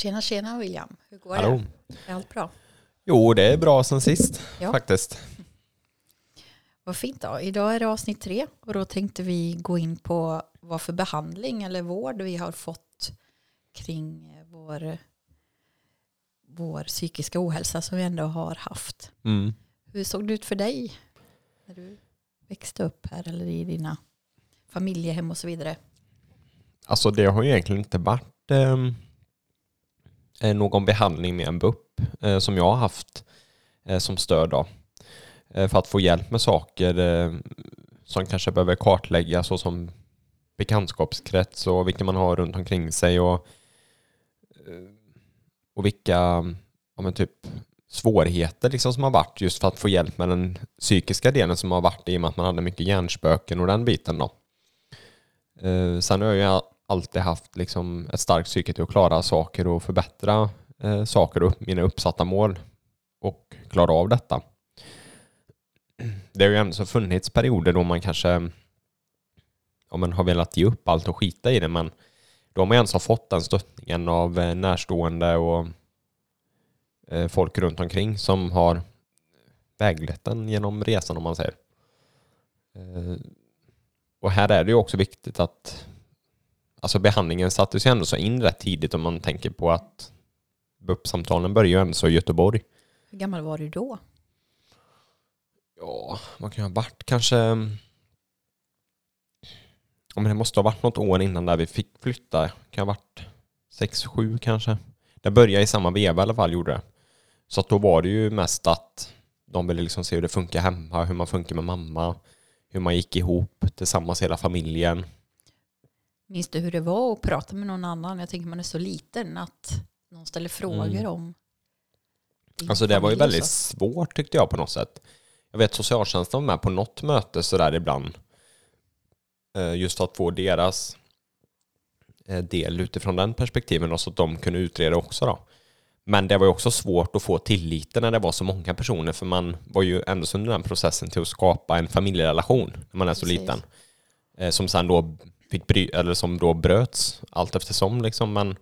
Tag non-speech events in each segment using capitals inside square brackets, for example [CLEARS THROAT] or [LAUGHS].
Tjena, tjena William. Hur går Hallå. det? Är allt bra? Jo, det är bra sen sist Ja. faktiskt. [LAUGHS] Vad fint då. Idag är det avsnitt tre och då tänkte vi gå in på vad för behandling eller vård vi har fått kring vår, vår psykiska ohälsa som vi ändå har haft. Mm. Hur såg det ut för dig när du växte upp här eller i dina familjehem och så vidare? Alltså det har ju egentligen inte varit eh, Eh, någon behandling med en BUP eh, som jag har haft eh, som stöd då. För att få hjälp med saker som kanske behöver kartläggas såsom bekantskapskrets och vilka man har runt omkring sig och, och vilka ja, men typ svårigheter liksom som har varit just för att få hjälp med den psykiska delen som har varit i och med att man hade mycket hjärnspöken och den biten då. Eh, sen har jag ju alltid haft liksom ett starkt psyke till att klara saker och förbättra eh, saker och mina uppsatta mål och klara av detta. Det har ju ändå funnits perioder då man kanske ja, men har velat ge upp allt och skita i det men då har man ju ens fått den stöttningen av eh, närstående och eh, folk runt omkring som har väglett den genom resan om man säger. Eh, och här är det ju också viktigt att alltså behandlingen sattes ju ändå så in rätt tidigt om man tänker på att BUP-samtalen börjar ju ändå så i Göteborg. Hur gammal var du då? Ja, vad kan jag ha varit? Kanske... Ja, men det måste ha varit något år innan där vi fick flytta. Kan ha varit sex, sju kanske. Det började i samma veva i alla fall, gjorde det. Så då var det ju mest att de ville liksom se hur det funkar hemma, hur man funkar med mamma, hur man gick ihop tillsammans hela familjen. Minns du hur det var att prata med någon annan? Jag tänker man är så liten att någon ställer frågor Mm. om Alltså det var ju väldigt svårt tyckte jag på något sätt. Jag vet socialtjänsten var med på något möte sådär ibland. Eh, Just att få deras eh, del utifrån den perspektiven och så att de kunde utreda också då. Men det var ju också svårt att få tilliten när det var så många personer för man var ju ändå under den processen till att skapa en familjerelation när man är så Precis. liten. Eh, Som sen då fick bry, eller som då bröts allt eftersom liksom men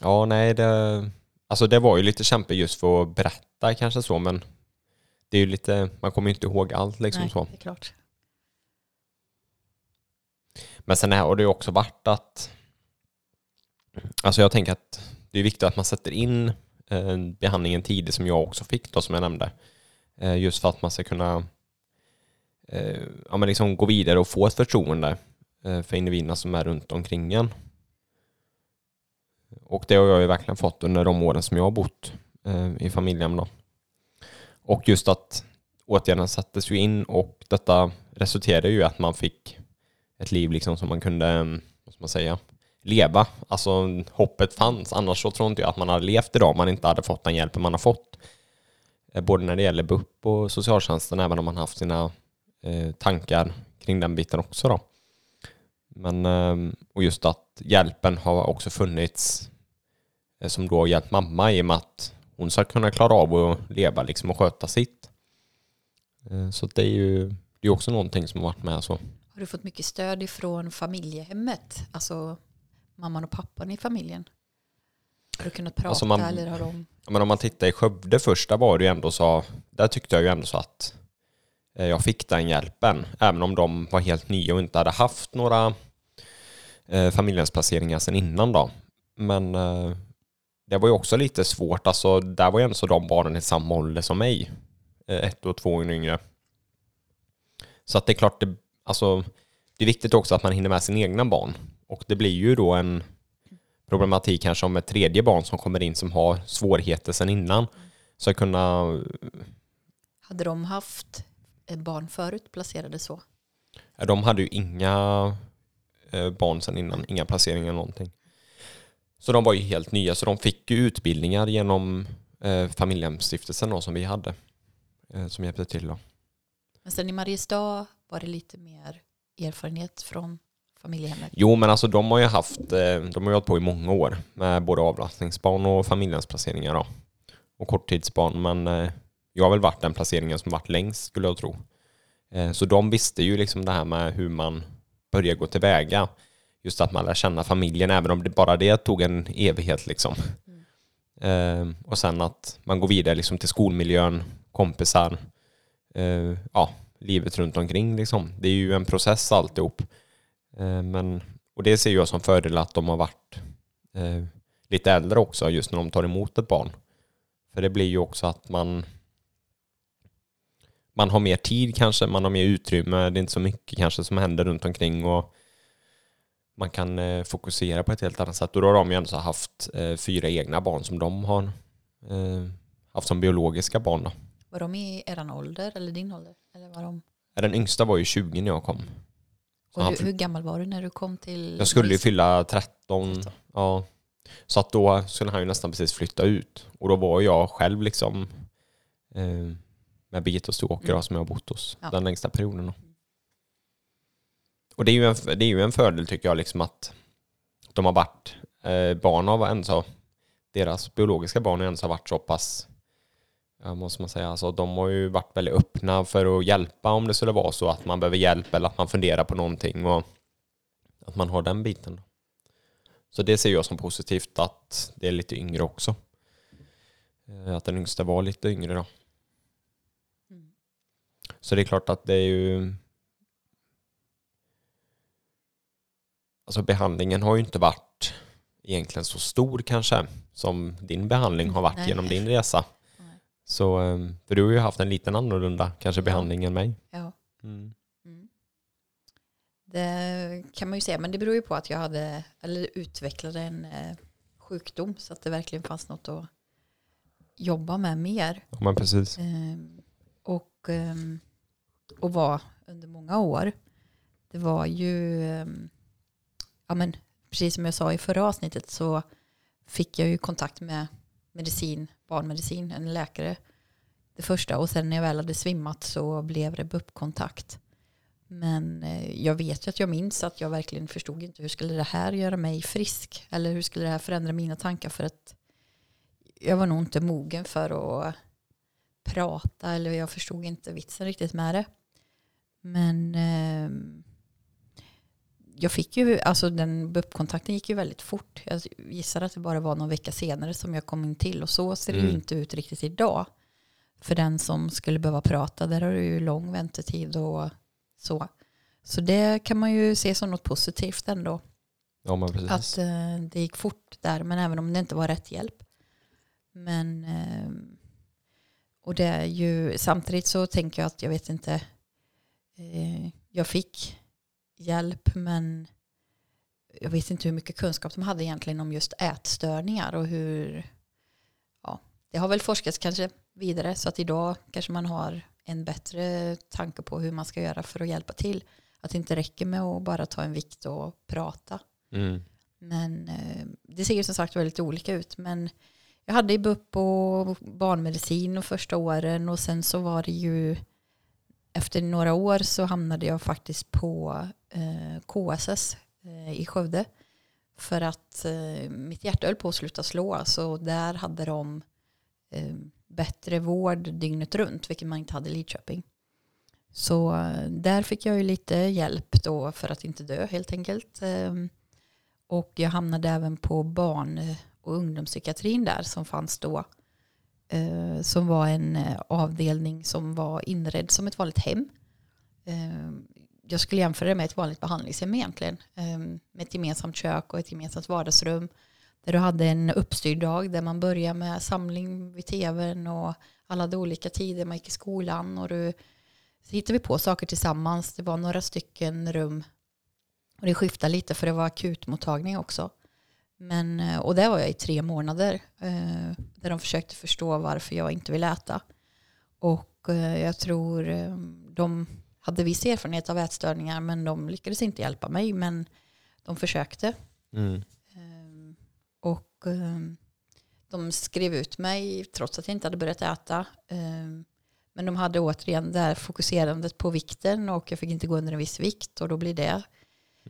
ja nej det Alltså det var ju lite kämpigt just för att berätta kanske så men det är ju lite, man kommer ju inte ihåg allt liksom Nej, så. det är klart. Men sen har det ju också varit att Alltså jag tänker att det är viktigt att man sätter in eh, behandlingen tidigt som jag också fick då som jag nämnde. Eh, just för att man ska kunna eh, ja, men liksom gå vidare och få ett förtroende Eh, för individerna som är runt omkring en. Och det har jag ju verkligen fått under de åren som jag har bott eh, i familjen då. Och just att åtgärden sattes ju in och detta resulterade ju i att man fick ett liv liksom som man kunde, eh, vad ska man säga, leva. Alltså hoppet fanns. Annars så tror inte jag att man hade levt idag om man inte hade fått den hjälpen man har fått. Både när det gäller BUP och socialtjänsten, även om man haft sina eh, tankar kring den biten också då. Men, eh, och just att hjälpen har också funnits eh, som då har hjälpt mamma i och med att hon ska kunna klara av att leva liksom och sköta sitt. Eh, Så det är ju det är också någonting som har varit med så. Har du fått mycket stöd ifrån familjehemmet? Alltså mamman och pappan i familjen? Har du kunnat prata Alltså man- eller har de... Ja, Men om man tittar i Skövde först, där var det ju ändå så, där tyckte jag ju ändå så att Eh, jag fick den hjälpen. Även om de var helt nya och inte hade haft några eh, familjehemsplaceringar sedan innan då. Men eh, det var ju också lite svårt, alltså där var ju ändå så de barnen i samma ålder som mig. Eh, ett och två år yngre. Så att det är klart, det, alltså, det är viktigt också att man hinner med sina egna barn. Och det blir ju då en problematik kanske om ett tredje barn som kommer in som har svårigheter sedan innan. Så kunna, Hade de haft barn förut placerade så? de hade ju inga eh, barn sedan innan, inga placeringar eller någonting. Så de var ju helt nya, så de fick ju utbildningar genom eh, familjehemsstiftelsen då, som vi hade. Eh, som hjälpte till då. Men sen i Mariestad var det lite mer erfarenhet från familjehemmet. Jo men alltså de har ju haft, eh, de har ju hållit på i många år med både avlastningsbarn och familjehemsplaceringar då. Och korttidsbarn men jag har väl varit den placeringen som varit längst skulle jag tro. Eh, Så de visste ju liksom det här med hur man börjar gå tillväga. just att man lär känna familjen, även om det bara det tog en evighet. Liksom. Eh, och sen att man går vidare liksom, till skolmiljön, kompisar, eh, ja, livet runt omkring. Liksom. Det är ju en process alltihop. Men, och det ser jag som fördel att de har varit lite äldre också, just när de tar emot ett barn. För det blir ju också att man man har mer tid kanske, man har mer utrymme, det är inte så mycket kanske som händer runt omkring och man kan eh, fokusera på ett helt annat sätt. Och då har de ju ändå haft eh, fyra egna barn som de har eh, haft som biologiska barn. Då. Var de i eran ålder eller din ålder? Eller var de... Den yngsta var ju 20 när jag kom. Och hur, hur, gammal var du när du kom till? Jag skulle ju fylla 13. 13. Ja. Så att då skulle han ju nästan precis flytta ut. Och då var jag själv liksom eh, med Birgitta Ståker mm. som jag har bott hos ja. den längsta perioden. Och det är ju en, det är ju en fördel tycker jag liksom att de har varit eh, barn av en så deras biologiska barn har ens varit så pass måste man säga, alltså, de har ju varit väldigt öppna för att hjälpa om det skulle vara så att man behöver hjälp eller att man funderar på någonting och att man har den biten. Så det ser jag som positivt att det är lite yngre också. Eh, att den yngsta var lite yngre då. Så det är klart att det är ju Alltså behandlingen har ju inte varit egentligen så stor kanske som din behandling har varit Nej. genom din resa. Nej. Så, ehm, för du har ju haft en liten annorlunda kanske ja. behandling än mig. Ja. Mm. Mm. Det kan man ju säga, men det beror ju på att jag hade, eller utvecklade en eh, sjukdom så att det verkligen fanns något att jobba med mer. Ja, men precis. Ehm, och, ehm, och var under många år. Det var ju ehm, ja, men, precis som jag sa i förra avsnittet så fick jag ju kontakt med medicin, barnmedicin, en läkare det första och sen när jag väl hade svimmat så blev det BUP-kontakt. Men eh, jag vet ju att jag minns att jag verkligen förstod inte hur skulle det här göra mig frisk eller hur skulle det här förändra mina tankar för att jag var nog inte mogen för att prata eller jag förstod inte vitsen riktigt med det. Men eh, jag fick ju, alltså den BUP-kontakten gick ju väldigt fort. Jag gissar att det bara var någon vecka senare som jag kom in till och så ser det ju mm. inte ut riktigt idag. För den som skulle behöva prata, där har du ju lång väntetid och så. Så det kan man ju se som något positivt ändå. Ja, men precis. Att eh, det gick fort där, men även om det inte var rätt hjälp. Men, eh, och det är ju, samtidigt så tänker jag att jag vet inte, eh, jag fick hjälp men jag vet inte hur mycket kunskap de hade egentligen om just ätstörningar och hur, ja, det har väl forskats kanske vidare så att idag kanske man har en bättre tanke på hur man ska göra för att hjälpa till. Att det inte räcker med att bara ta en vikt och prata. Mm. Men eh, det ser ju som sagt väldigt olika ut. Men jag hade i BUP och barnmedicin och första åren och sen så var det ju efter några år så hamnade jag faktiskt på eh, KSS eh, i Skövde. För att eh, mitt hjärta höll på att sluta slå. Så där hade de eh, bättre vård dygnet runt, vilket man inte hade i Lidköping. Så eh, där fick jag ju lite hjälp då för att inte dö helt enkelt. Ehm, och jag hamnade även på barn och ungdomspsykiatrin där som fanns då. Eh, som var en eh, avdelning som var inredd som ett vanligt hem. Ehm, jag skulle jämföra det med ett vanligt behandlingshem egentligen. Ehm, med ett gemensamt kök och ett gemensamt vardagsrum. Där du hade en uppstyrd dag där man började med samling vid tvn och alla hade olika tider. Man gick i skolan och du, så hittade vi på saker tillsammans. Det var några stycken rum. Och det skiftade lite för det var akutmottagning också. Men, eh, och där var jag i tre månader. Eh, där de försökte förstå varför jag inte ville äta. Och eh, jag tror de hade viss erfarenhet av ätstörningar men de lyckades inte hjälpa mig. Men de försökte. Mm. Och de skrev ut mig trots att jag inte hade börjat äta. Men de hade återigen det här fokuserandet på vikten och jag fick inte gå under en viss vikt och då blir det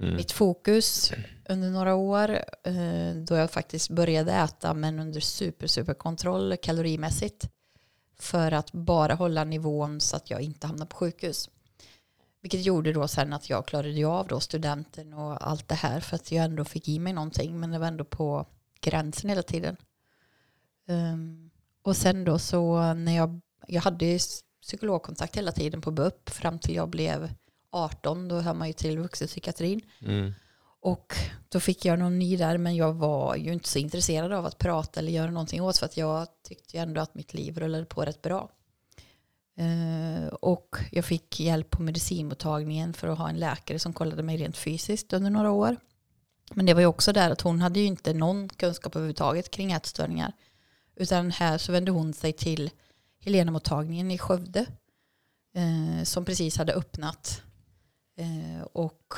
mm. mitt fokus under några år eh, då jag faktiskt började äta men under super super kontroll kalorimässigt för att bara hålla nivån så att jag inte hamnar på sjukhus. Vilket gjorde då sen att jag klarade ju av då studenten och allt det här för att jag ändå fick i mig någonting men det var ändå på gränsen hela tiden. Um, och sen då så när jag, jag hade ju psykologkontakt hela tiden på BUP fram till jag blev 18, då hör man ju till vuxenpsykiatrin. Mm. Och då fick jag någon ny där, men jag var ju inte så intresserad av att prata eller göra någonting åt för att jag tyckte ju ändå att mitt liv rullade på rätt bra. Uh, och jag fick hjälp på medicinmottagningen för att ha en läkare som kollade mig rent fysiskt under några år. Men det var ju också där att hon hade ju inte någon kunskap överhuvudtaget kring ätstörningar. Utan här så vände hon sig till Helenamottagningen i Skövde. Uh, som precis hade öppnat. Eh, och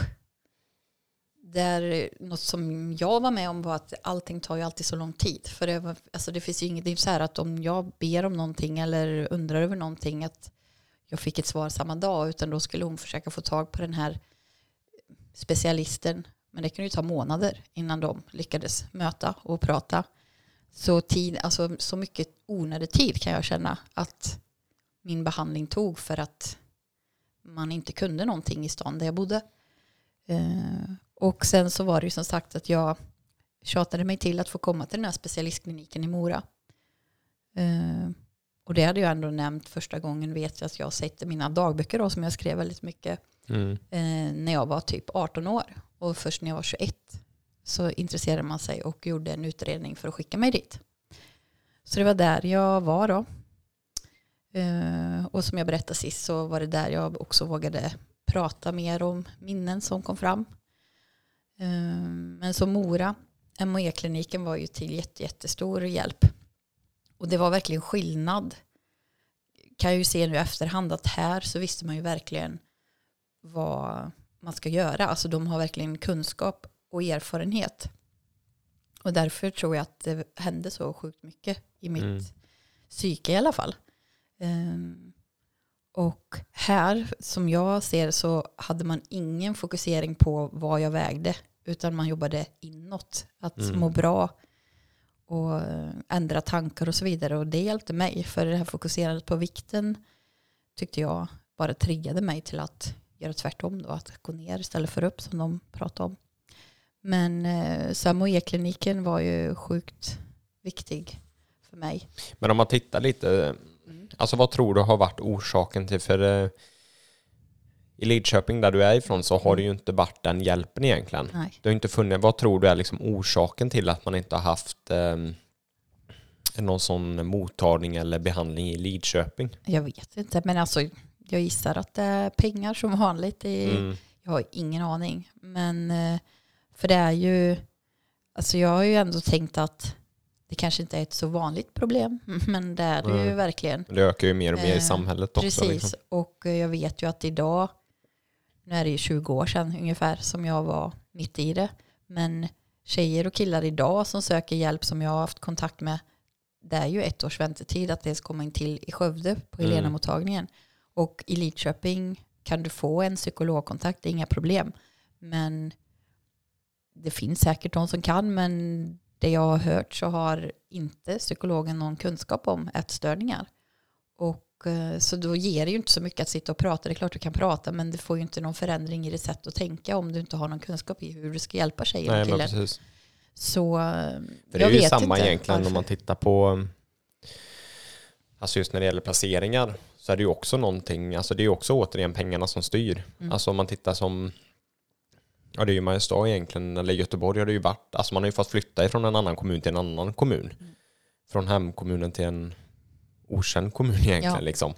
där något som jag var med om var att allting tar ju alltid så lång tid. För det, var, alltså det finns ju inget, det är så här att om jag ber om någonting eller undrar över någonting att jag fick ett svar samma dag utan då skulle hon försöka få tag på den här specialisten. Men det kunde ju ta månader innan de lyckades möta och prata. Så, tid, alltså, så mycket onödig tid kan jag känna att min behandling tog för att man inte kunde någonting i stan där jag bodde. Eh, och sen så var det ju som sagt att jag tjatade mig till att få komma till den här specialistkliniken i Mora. Uh, och det hade jag ändå nämnt första gången vet jag att jag sett i mina dagböcker då, som jag skrev väldigt mycket mm. uh, när jag var typ 18 år. Och först när jag var 21 så intresserade man sig och gjorde en utredning för att skicka mig dit. Så det var där jag var då. Uh, och som jag berättade sist så var det där jag också vågade prata mer om minnen som kom fram. Ehm, men som Mora, MOE-kliniken var ju till jätte, jättestor hjälp. Och det var verkligen skillnad. Kan jag ju se nu i efterhand att här så visste man ju verkligen vad man ska göra. Alltså de har verkligen kunskap och erfarenhet. Och därför tror jag att det hände så sjukt mycket i mitt mm. psyke i alla fall. Um, och här, som jag ser så hade man ingen fokusering på vad jag vägde, utan man jobbade inåt. Att mm. må bra och ändra tankar och så vidare. Och det hjälpte mig, för det här fokuserandet på vikten tyckte jag bara triggade mig till att göra tvärtom då, att gå ner istället för upp som de pratade om. Men eh, Samoe-kliniken var ju sjukt viktig för mig. Men om man tittar lite Alltså vad tror du har varit orsaken till, för eh, i Lidköping där du är ifrån så har det ju inte varit den hjälpen egentligen. Nej. Du har inte funnit, vad tror du är liksom orsaken till att man inte har haft eh, någon sån mottagning eller behandling i Lidköping? Jag vet inte, men alltså jag gissar att det är pengar som vanligt. I, mm. Jag har ingen aning. Men eh, för det är ju, alltså jag har ju ändå tänkt att det kanske inte är ett så vanligt problem, [LAUGHS] men det är det Nej. ju verkligen. Det ökar ju mer och mer i eh, samhället också. Precis, liksom. och jag vet ju att idag, nu är det ju 20 år sedan ungefär som jag var mitt i det, men tjejer och killar idag som söker hjälp som jag har haft kontakt med, det är ju ett års väntetid att dels komma in till i Skövde på mm. Helena-mottagningen. Och i Lidköping kan du få en psykologkontakt, det är inga problem. Men det finns säkert de som kan, men det jag har hört så har inte psykologen någon kunskap om ätstörningar. Och, eh, så då ger det ju inte så mycket att sitta och prata. Det är klart du kan prata men det får ju inte någon förändring i ditt sätt att tänka om du inte har någon kunskap i hur du ska hjälpa tjejen Nej, och killen. Precis. Så För det är ju samma egentligen varför. om man tittar på Alltså just när det gäller placeringar så är det ju också någonting, alltså det är ju också återigen pengarna som styr. Mm. Alltså om man tittar som Ja det är ju Mariestad egentligen, eller Göteborg har det ju varit. Alltså man har ju fått flytta ifrån en annan kommun till en annan kommun. Mm. Från hemkommunen till en okänd kommun [LAUGHS] egentligen. Ja, liksom.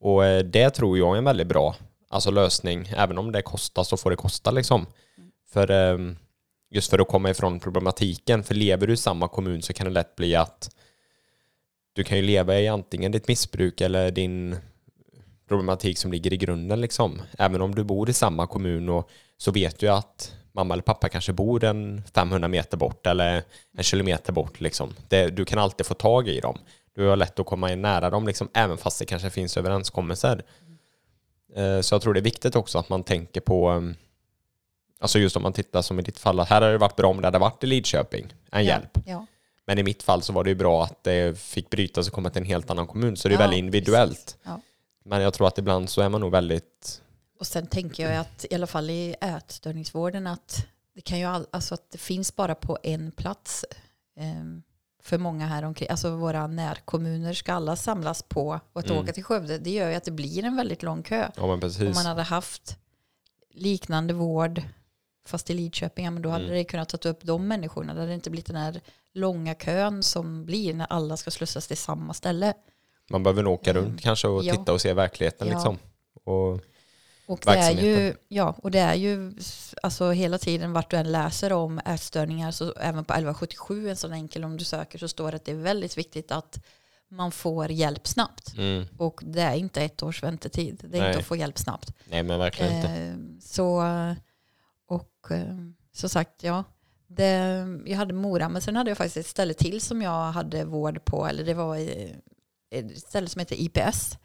Och eh, det tror jag är en väldigt bra alltså lösning. Även om det kostar så får det kosta liksom. Mm. För ehm, just för att komma ifrån problematiken. För lever du i samma kommun så kan det lätt bli att du kan ju leva i antingen ditt missbruk eller din problematik som ligger i grunden liksom. Även om du bor i samma kommun och så vet du att mamma eller pappa kanske bor en 500 meter bort eller en kilometer bort liksom. Det, du kan alltid få tag i dem. Du har lätt att komma in nära dem liksom, även fast det kanske finns överenskommelser. Mm. Så jag tror det är viktigt också att man tänker på ehm, Alltså just om man tittar som i ditt fall, här hade det varit bra om det hade varit i Lidköping, en ja, hjälp. Ja. Men i mitt fall så var det ju bra att det fick brytas och komma till en helt annan kommun, så det är ja, väldigt individuellt. Ja. Men jag tror att ibland så är man nog väldigt Och sen tänker jag att i alla fall i ätstörningsvården att det kan ju all, alltså att det finns bara på en plats eh, för många här omkring. Alltså våra närkommuner ska alla samlas på och att Mm. åka till Skövde det gör ju att det blir en väldigt lång kö. Ja men Om precis. man hade haft liknande vård fast i Lidköping, ja, men då hade Mm. det kunnat ta upp de människorna. Det hade inte blivit den här långa kön som blir när alla ska slussas till samma ställe. Man behöver nog åka Mm. runt kanske och Ja. titta och se verkligheten Ja. liksom. Och, Och det är ju, ja, och det är ju alltså hela tiden vart du än läser om ätstörningar, så även på 1177, en sån enkel om du söker, så står det att det är väldigt viktigt att man får hjälp snabbt. mm, Och det är inte ett års väntetid. Det är Nej. inte att få hjälp snabbt. nej men verkligen inte. Eh, så, och eh, så sagt, ja. Det, jag hade Mora, men sen hade jag faktiskt ett ställe till som jag hade vård på. Eller det var i- ett ställe som heter IPS,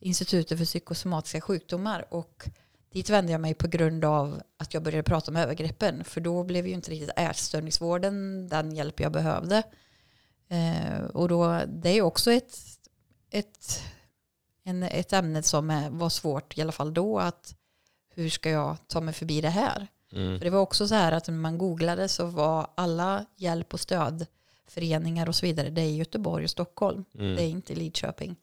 Institutet för psykosomatiska sjukdomar. Och dit vände jag mig på grund av att jag började prata om övergreppen. För då blev ju inte riktigt ätstörningsvården den hjälp jag behövde. Eh, och då, det är också ett, ett, en, ett ämne som är, var svårt, i alla fall då, att hur ska jag ta mig förbi det här? Mm, För det var också så här att när man googlade så var alla hjälp och stödföreningar och så vidare, det är i Göteborg och Stockholm. mm, Det är inte Lidköping.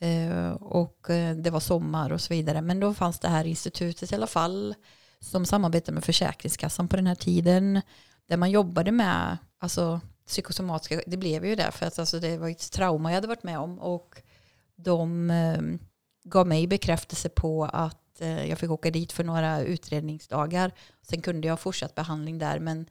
Eh, och eh, det var sommar och så vidare. Men då fanns det här institutet i alla fall som samarbetade med Försäkringskassan på den här tiden. Där man jobbade med alltså, psykosomatiska, det blev ju det för att alltså, det var ett trauma jag hade varit med om. Och de eh, gav mig bekräftelse på att eh, jag fick åka dit för några utredningsdagar. Sen kunde jag ha fortsatt behandling där men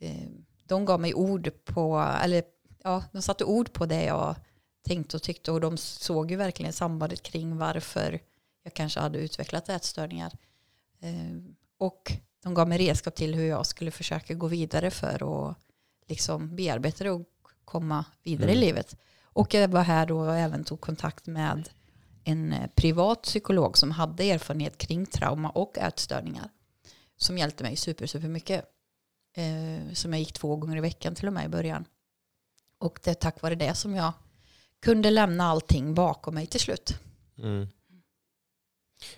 eh, de gav mig ord på, eller ja, de satte ord på det jag tänkte och tyckte och de såg ju verkligen sambandet kring varför jag kanske hade utvecklat ätstörningar. Eh, och de gav mig redskap till hur jag skulle försöka gå vidare för att liksom bearbeta det och komma vidare Mm. i livet. Och jag var här då och även tog kontakt med en eh, privat psykolog som hade erfarenhet kring trauma och ätstörningar. Som hjälpte mig super, super mycket. Eh, som jag gick två gånger i veckan till och med i början. Och det är tack vare det som jag kunde lämna allting bakom mig till slut. mm.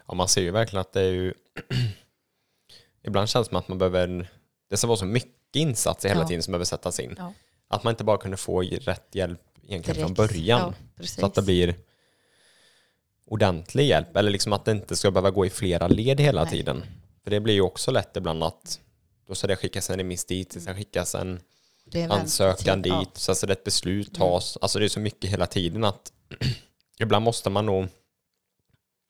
Ja man ser ju verkligen att det är ju [CLEARS THROAT] Ibland känns det som att man behöver Det ska vara så mycket insatser hela Ja. tiden som behöver sättas in. Ja. Att man inte bara kunde få rätt hjälp egentligen från Direkt. början. Ja. Så att det blir ordentlig hjälp. Eller liksom att det inte ska behöva gå i flera led hela Nej. tiden. För det blir ju också lätt ibland att då ska det skickas en remiss dit, det ska skickas en ansökan dit, så ska det ett beslut Mm. tas. Alltså det är så mycket hela tiden att [CLEARS THROAT] ibland måste man nog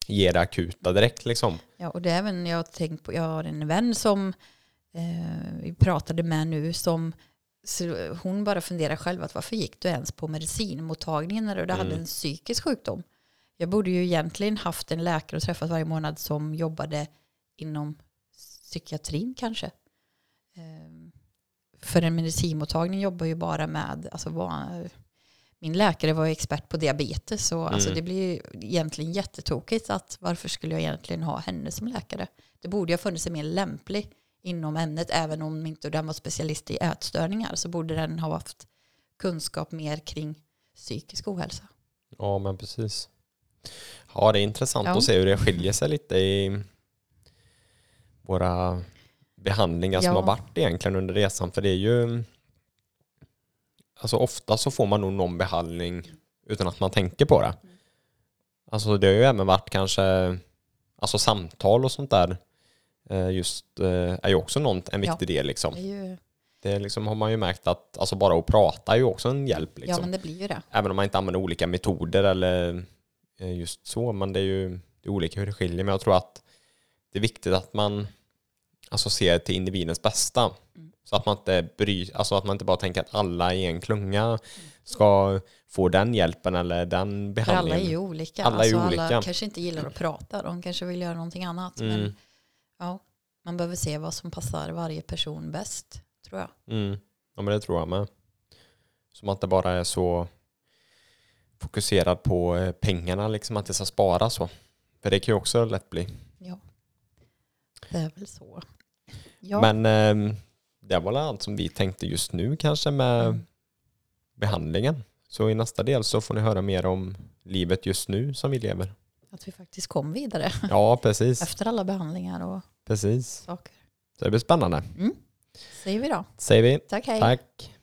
ge det akuta direkt liksom. Ja, och det är även jag tänkt på, jag har en vän som eh, vi pratade med nu som så hon bara funderar själv att varför gick du ens på medicinmottagningen när du hade Mm. en psykisk sjukdom? Jag borde ju egentligen haft en läkare och träffat varje månad som jobbade inom psykiatrin kanske. Eh, för en medicinmottagning jobbar ju bara med, alltså vad, min läkare var ju expert på diabetes så alltså Mm. det blir ju egentligen jättetokigt att varför skulle jag egentligen ha henne som läkare? Det borde ju ha funnits en mer lämplig inom ämnet även om inte den var specialist i ätstörningar så borde den ha haft kunskap mer kring psykisk ohälsa. Ja men precis. Ja det är intressant Ja. att se hur det skiljer sig lite i våra behandlingar som Ja. har varit egentligen under resan. För det är ju Alltså ofta så får man nog någon behandling utan att man tänker på det. Alltså det har ju även varit kanske Alltså samtal och sånt där eh, Just eh, är ju också någon, en Ja. viktig del liksom. Det är ju, Det liksom har man ju märkt att Alltså bara att prata är ju också en hjälp liksom. Ja men det blir ju det. Även om man inte använder olika metoder eller eh, just så. Men det är ju det är olika hur det skiljer. Men jag tror att det är viktigt att man alltså ser till individens bästa. Mm. Så att man inte bry, alltså att man inte bara tänker att alla i en klunga ska få den hjälpen eller den För alla behandlingen. är ju olika. Alla är alltså, olika. Alla kanske inte gillar att prata. De kanske vill göra någonting annat. Mm. Men ja, man behöver se vad som passar varje person bäst. Tror jag. Mm. Ja men det tror jag med. Som att det bara är så fokuserad på eh, pengarna liksom att det ska spara så. För det kan ju också lätt bli. Ja. Det är väl så. Ja. Men eh, det var allt som vi tänkte just nu kanske med Mm. behandlingen. Så i nästa del så får ni höra mer om livet just nu som vi lever. Att vi faktiskt kom vidare [LAUGHS] Ja, precis. efter alla behandlingar och Precis. saker. Så det blir spännande. Säger vi då. Säger vi. Tack hej. Tack.